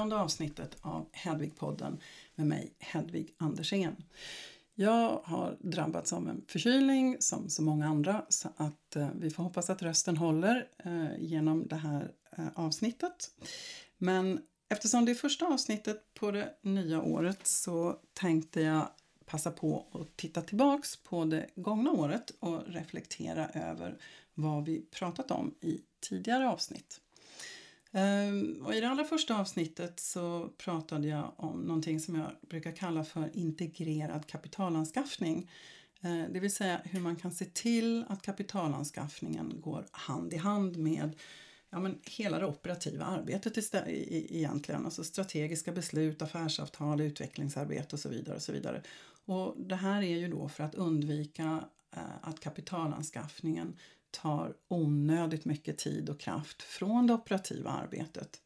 nionde avsnittet av Hedvig-podden med mig Hedvig Andersén. Jag har drabbats av en förkylning som så många andra så att eh, vi får hoppas att rösten håller eh, genom det här eh, avsnittet. Men eftersom det är första avsnittet på det nya året så tänkte jag passa på att titta tillbaks på det gångna året och reflektera över vad vi pratat om i tidigare avsnitt. Ehm, och I det allra första avsnittet så pratade jag om någonting som jag brukar kalla för integrerad kapitalanskaffning. Ehm, det vill säga hur man kan se till att kapitalanskaffningen går hand i hand med ja, men hela det operativa arbetet egentligen. Alltså strategiska beslut, affärsavtal, utvecklingsarbete och så vidare. Och så vidare. Och det här är ju då för att undvika eh, att kapitalanskaffningen tar onödigt mycket tid och kraft från det operativa arbetet.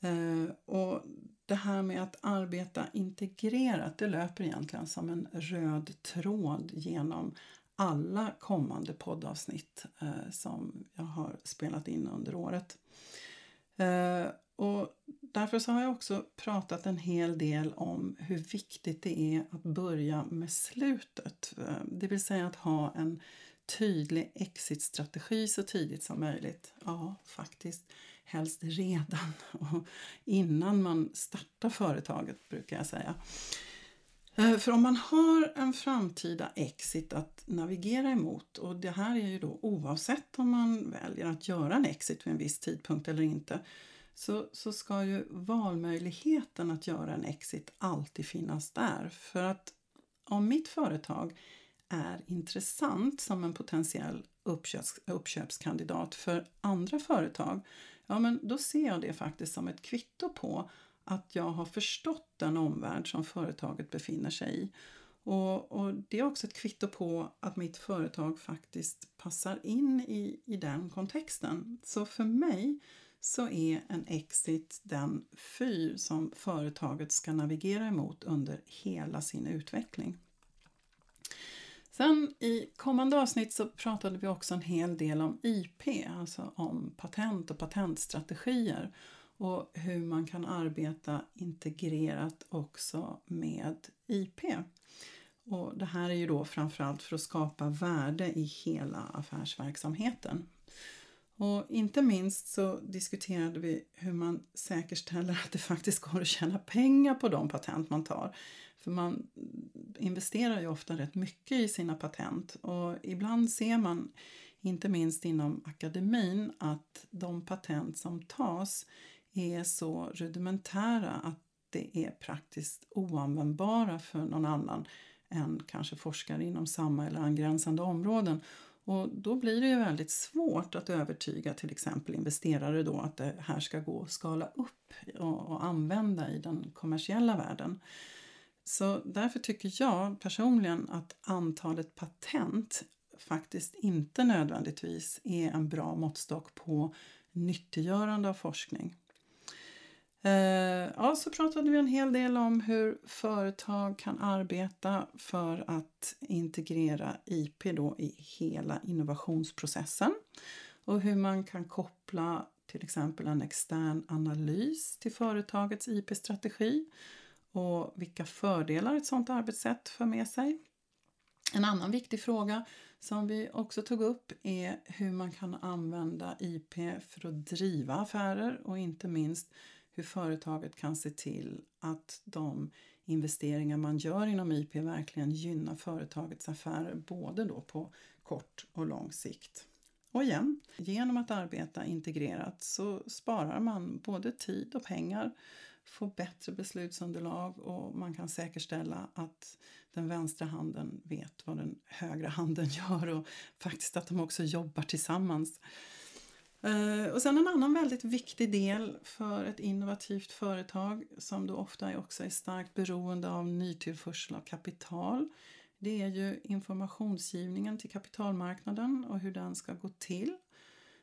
Eh, och det här med att arbeta integrerat det löper egentligen som en röd tråd genom alla kommande poddavsnitt eh, som jag har spelat in under året. Eh, och därför så har jag också pratat en hel del om hur viktigt det är att börja med slutet. Det vill säga att ha en tydlig exitstrategi så tidigt som möjligt. Ja, faktiskt helst redan och innan man startar företaget brukar jag säga. Eh, för om man har en framtida exit att navigera emot och det här är ju då oavsett om man väljer att göra en exit vid en viss tidpunkt eller inte så, så ska ju valmöjligheten att göra en exit alltid finnas där. För att om mitt företag är intressant som en potentiell uppköps, uppköpskandidat för andra företag, ja men då ser jag det faktiskt som ett kvitto på att jag har förstått den omvärld som företaget befinner sig i. Och, och, Det är också ett kvitto på att mitt företag faktiskt passar in i, i den kontexten. Så för mig så är en exit den fyr som företaget ska navigera emot under hela sin utveckling. Sen i kommande avsnitt så pratade vi också en hel del om IP, alltså om patent och patentstrategier och hur man kan arbeta integrerat också med IP. Och det här är ju då framförallt för att skapa värde i hela affärsverksamheten. Och inte minst så diskuterade vi hur man säkerställer att det faktiskt går att tjäna pengar på de patent man tar. För man investerar ju ofta rätt mycket i sina patent och ibland ser man, inte minst inom akademin, att de patent som tas är så rudimentära att det är praktiskt oanvändbara för någon annan än kanske forskare inom samma eller angränsande områden. Och då blir det ju väldigt svårt att övertyga till exempel investerare då att det här ska gå att skala upp och, och använda i den kommersiella världen. Så därför tycker jag personligen att antalet patent faktiskt inte nödvändigtvis är en bra måttstock på nyttiggörande av forskning. Eh, ja, så pratade vi en hel del om hur företag kan arbeta för att integrera IP då i hela innovationsprocessen och hur man kan koppla till exempel en extern analys till företagets IP-strategi och vilka fördelar ett sådant arbetssätt för med sig. En annan viktig fråga som vi också tog upp är hur man kan använda IP för att driva affärer och inte minst hur företaget kan se till att de investeringar man gör inom IP verkligen gynnar företagets affärer både då på kort och lång sikt. Och igen, genom att arbeta integrerat så sparar man både tid och pengar, få bättre beslutsunderlag och man kan säkerställa att den vänstra handen vet vad den högra handen gör och faktiskt att de också jobbar tillsammans. Eh, och sen en annan väldigt viktig del för ett innovativt företag som då ofta också är starkt beroende av nytillförsel av kapital. Det är ju informationsgivningen till kapitalmarknaden och hur den ska gå till.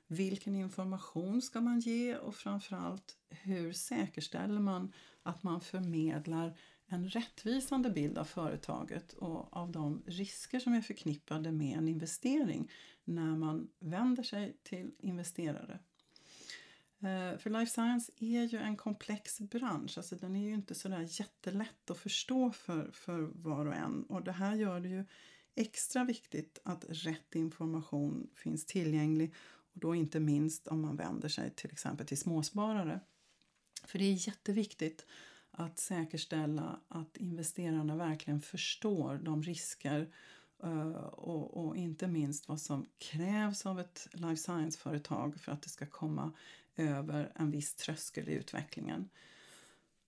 Vilken information ska man ge och framförallt hur säkerställer man att man förmedlar en rättvisande bild av företaget och av de risker som är förknippade med en investering när man vänder sig till investerare. Eh, för life science är ju en komplex bransch, alltså den är ju inte sådär jättelätt att förstå för, för var och en. Och det här gör det ju extra viktigt att rätt information finns tillgänglig och då inte minst om man vänder sig till exempel till småsparare. För det är jätteviktigt att säkerställa att investerarna verkligen förstår de risker eh, och, och, inte minst vad som krävs av ett life science-företag för att det ska komma över en viss tröskel i utvecklingen.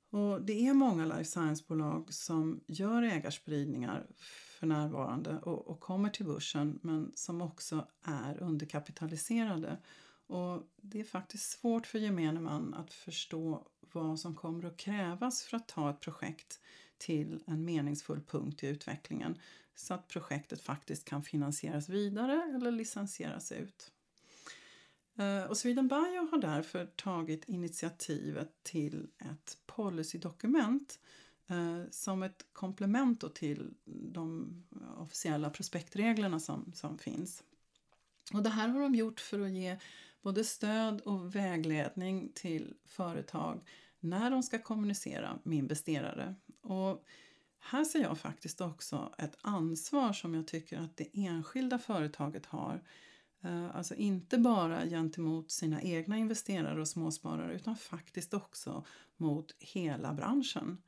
Och det är många life science-bolag som gör ägarspridningar för närvarande och, och, kommer till börsen men som också är underkapitaliserade. Och det är faktiskt svårt för gemene man att förstå vad som kommer att krävas för att ta ett projekt till en meningsfull punkt i utvecklingen så att projektet faktiskt kan finansieras vidare eller licensieras ut. Eh, och Sweden Bio har därför tagit initiativet till ett policydokument eh, som ett komplement till de officiella prospektreglerna som, som finns. Och det här har de gjort för att ge både stöd och vägledning till företag när de ska kommunicera med investerare. Och här ser jag faktiskt också ett ansvar som jag tycker att det enskilda företaget har. Eh, alltså inte bara gentemot sina egna investerare och småsparare utan faktiskt också mot hela branschen.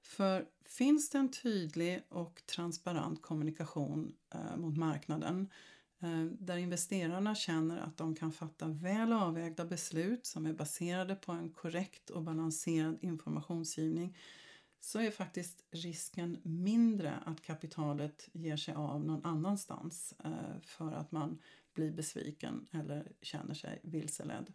För finns det en tydlig och transparent kommunikation eh, mot marknaden eh, där investerarna känner att de kan fatta väl avvägda beslut som är baserade på en korrekt och balanserad informationsgivning så är faktiskt risken mindre att kapitalet ger sig av någon annanstans för att man blir besviken eller känner sig vilseledd.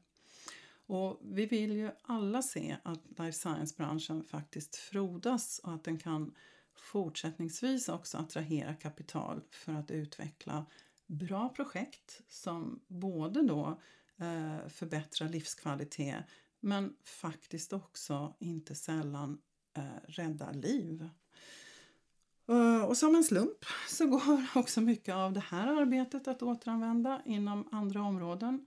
Och vi vill ju alla se att life science-branschen faktiskt frodas och att den kan fortsättningsvis också attrahera kapital för att utveckla bra projekt som både då eh, förbättrar livskvalitet men faktiskt också inte sällan eh, räddar liv. Eh, och som en slump så går också mycket av det här arbetet att återanvända inom andra områden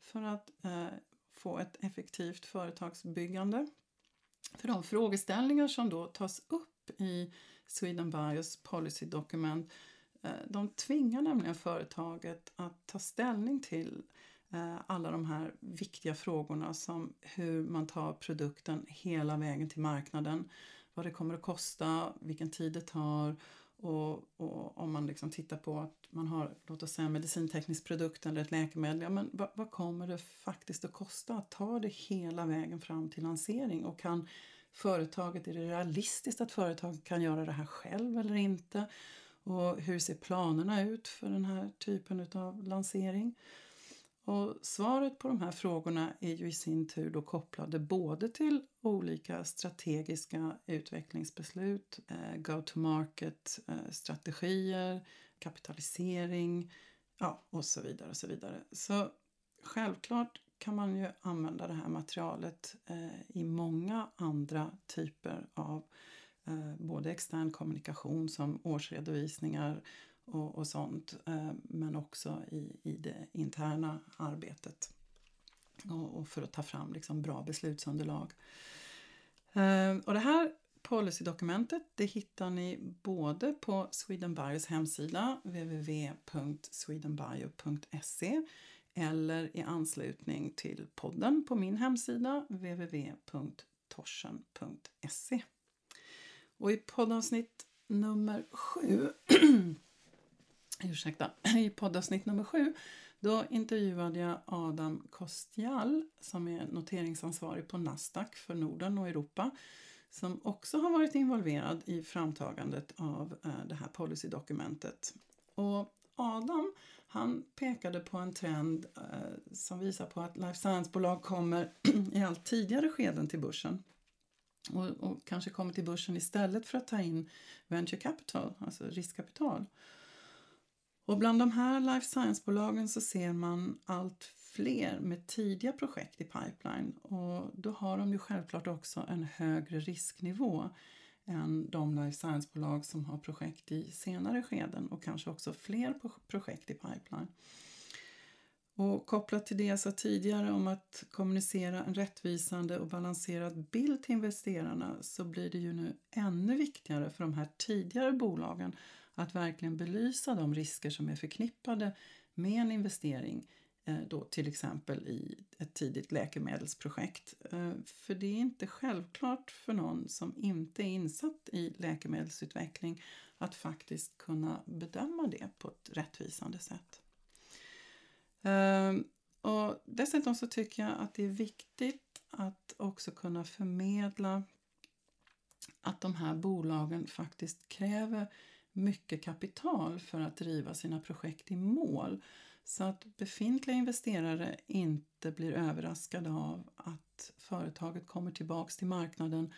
för att eh, få ett effektivt företagsbyggande. För de frågeställningar som då tas upp i Sweden Bios policydokument eh, de tvingar nämligen företaget att ta ställning till alla de här viktiga frågorna som hur man tar produkten hela vägen till marknaden, vad det kommer att kosta, vilken tid det tar och, och om man liksom tittar på att man har låt oss säga en medicinteknisk produkt eller ett läkemedel, ja, men vad, vad kommer det faktiskt att kosta att ta det hela vägen fram till lansering och kan företaget, är det realistiskt att företaget kan göra det här själv eller inte? Och hur ser planerna ut för den här typen av lansering? Och svaret på de här frågorna är ju i sin tur då kopplade både till olika strategiska utvecklingsbeslut, eh, go-to-market-strategier, kapitalisering ja, och så vidare. och Så vidare. Så självklart kan man ju använda det här materialet eh, i många andra typer av eh, både extern kommunikation som årsredovisningar och, och sånt eh, men också i, i det interna arbetet och, och för att ta fram liksom bra beslutsunderlag. Eh, och det här policydokumentet det hittar ni både på Swedenbios hemsida www.swedenbio.se eller i anslutning till podden på min hemsida www.torsen.se. Och i poddavsnitt nummer sju ursäkta, i poddavsnitt nummer sju då intervjuade jag Adam Kostial som är noteringsansvarig på Nasdaq för Norden och Europa som också har varit involverad i framtagandet av eh, det här policydokumentet. Och Adam han pekade på en trend eh, som visar på att life science-bolag kommer i allt tidigare skeden till börsen och, och, kanske kommer till börsen istället för att ta in venture capital, alltså riskkapital. Och bland de här life science-bolagen så ser man allt fler med tidiga projekt i pipeline och då har de ju självklart också en högre risknivå än de life science-bolag som har projekt i senare skeden och kanske också fler projekt i pipeline. Och kopplat till det jag sa tidigare om att kommunicera en rättvisande och balanserad bild till investerarna så blir det ju nu ännu viktigare för de här tidigare bolagen att verkligen belysa de risker som är förknippade med en investering eh, då till exempel i ett tidigt läkemedelsprojekt. Eh, för det är inte självklart för någon som inte är insatt i läkemedelsutveckling att faktiskt kunna bedöma det på ett rättvisande sätt. Ehm, och dessutom så tycker jag att det är viktigt att också kunna förmedla att de här bolagen faktiskt kräver mycket kapital för att driva sina projekt i mål. Så att befintliga investerare inte blir överraskade av att företaget kommer tillbaks till marknaden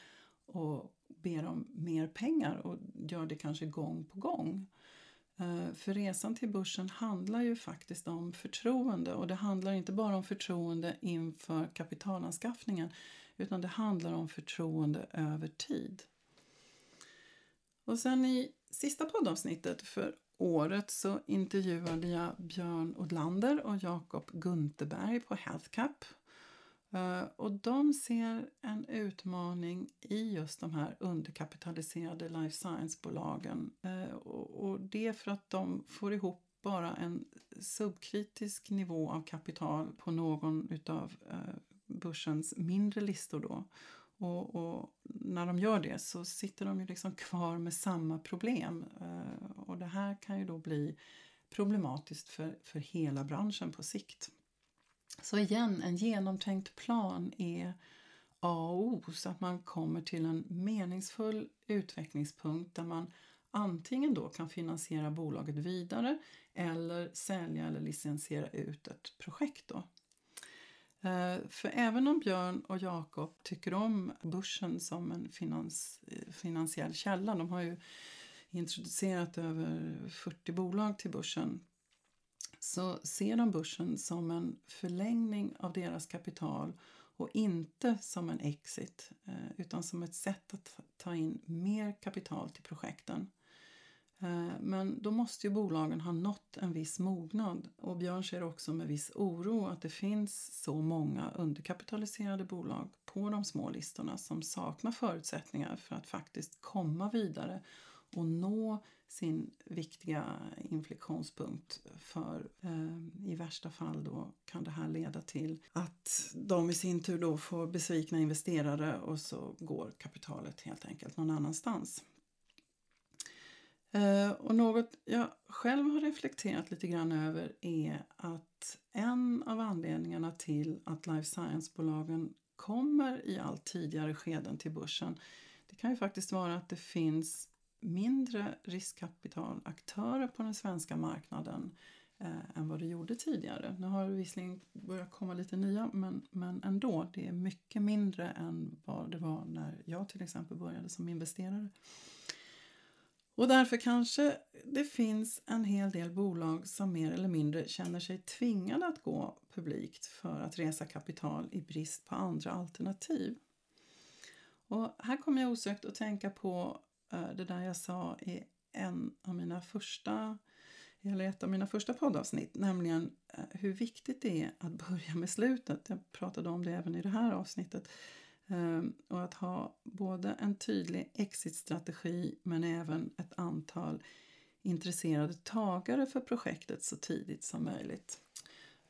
och ber om mer pengar och gör det kanske gång på gång. Eh, för resan till börsen handlar ju faktiskt om förtroende och det handlar inte bara om förtroende inför kapitalanskaffningen utan det handlar om förtroende över tid. Och sen i sista poddavsnittet för året så intervjuade jag Björn Odlander och Jakob Gunterberg på HealthCap eh, och de ser en utmaning i just de här underkapitaliserade life science-bolagen. Eh, och det är för att de får ihop bara en subkritisk nivå av kapital på någon utav eh, börsens mindre listor då. Och, och, när de gör det så sitter de ju liksom kvar med samma problem. Eh, och det här kan ju då bli problematiskt för, för hela branschen på sikt. Så igen, en genomtänkt plan är A och O så att man kommer till en meningsfull utvecklingspunkt där man antingen då kan finansiera bolaget vidare eller sälja eller licensiera ut ett projekt. Eh, för även om Björn och Jakob tycker om börsen som en finans, eh, finansiell källa, de har ju introducerat över 40 bolag till börsen så ser de börsen som en förlängning av deras kapital och inte som en exit eh, utan som ett sätt att ta in mer kapital till projekten. Eh, men då måste ju bolagen ha nått en viss mognad och Björn ser också med viss oro att det finns så många underkapitaliserade bolag på de små listorna som saknar förutsättningar för att faktiskt komma vidare och nå sin viktiga inflektionspunkt för eh, i värsta fall då kan det här leda till att de i sin tur då får besvikna investerare och så går kapitalet helt enkelt någon annanstans. Eh, och något jag själv har reflekterat lite grann över är att en av anledningarna till att life science-bolagen kommer i allt tidigare skeden till börsen det kan ju faktiskt vara att det finns mindre riskkapitalaktörer på den svenska marknaden eh, än vad det gjorde tidigare. Nu har det visserligen börjat komma lite nya men, men ändå, det är mycket mindre än vad det var när jag till exempel började som investerare. Och därför kanske det finns en hel del bolag som mer eller mindre känner sig tvingade att gå publikt för att resa kapital i brist på andra alternativ. Och här kommer jag osökt att tänka på eh, det där jag sa i en av mina första eller ett av mina första poddavsnitt, nämligen eh, hur viktigt det är att börja med slutet. Jag pratade om det även i det här avsnittet. Ehm, och att ha både en tydlig exitstrategi men även ett antal intresserade tagare för projektet så tidigt som möjligt.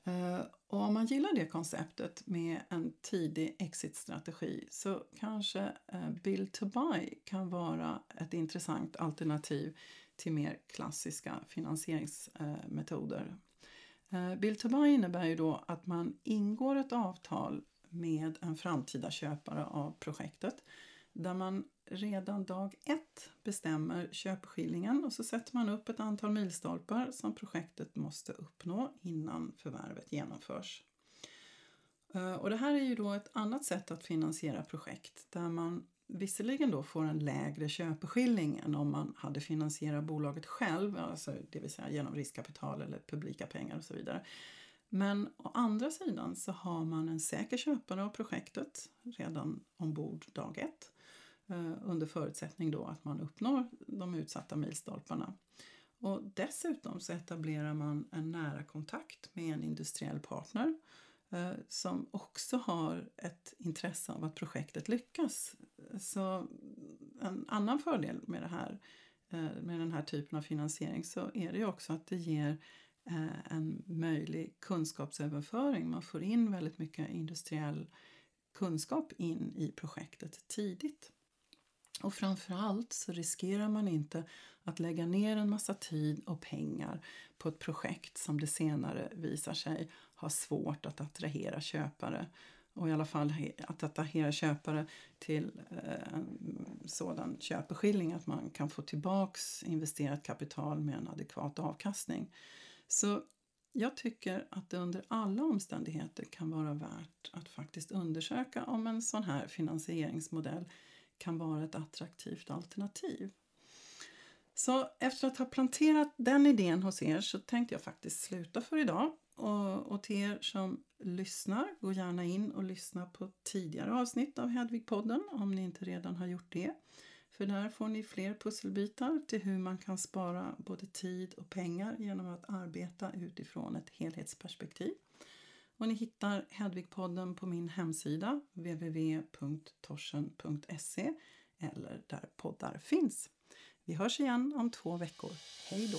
Ehm, och om man gillar det konceptet med en tidig exitstrategi så kanske eh, Build to Buy kan vara ett intressant alternativ till mer klassiska finansieringsmetoder. Ehm, Build to Buy innebär ju då att man ingår ett avtal med en framtida köpare av projektet där man redan dag ett bestämmer köpeskillingen och så sätter man upp ett antal milstolpar som projektet måste uppnå innan förvärvet genomförs. Eh, och det här är ju då ett annat sätt att finansiera projekt där man visserligen då får en lägre köpeskilling än om man hade finansierat bolaget själv, alltså det vill säga genom riskkapital eller publika pengar och så vidare. Men å andra sidan så har man en säker köpare av projektet redan ombord dag ett eh, under förutsättning då att man uppnår de utsatta milstolparna. Och dessutom så etablerar man en nära kontakt med en industriell partner eh, som också har ett intresse av att projektet lyckas. Så en annan fördel med, det här, eh, med den här typen av finansiering så är det ju också att det ger eh, Eh, en möjlig kunskapsöverföring. Man får in väldigt mycket industriell kunskap in i projektet tidigt. Och framförallt så riskerar man inte att lägga ner en massa tid och pengar på ett projekt som det senare visar sig ha svårt att attrahera köpare och i alla fall att attrahera köpare till en sådan köpeskilling att man kan få tillbaks investerat kapital med en adekvat avkastning. Så jag tycker att det under alla omständigheter kan vara värt att faktiskt undersöka om en sån här finansieringsmodell kan vara ett attraktivt alternativ. Så efter att ha planterat den idén hos er så tänkte jag faktiskt sluta för idag. Och, och till er som lyssnar, gå gärna in och lyssna på tidigare avsnitt av Hedvigpodden om ni inte redan har gjort det. För där får ni fler pusselbitar till hur man kan spara både tid och pengar genom att arbeta utifrån ett helhetsperspektiv. Och ni hittar Hedvigpodden på min hemsida www.torsen.se eller där poddar finns. Vi hörs igen om två veckor. Hej då!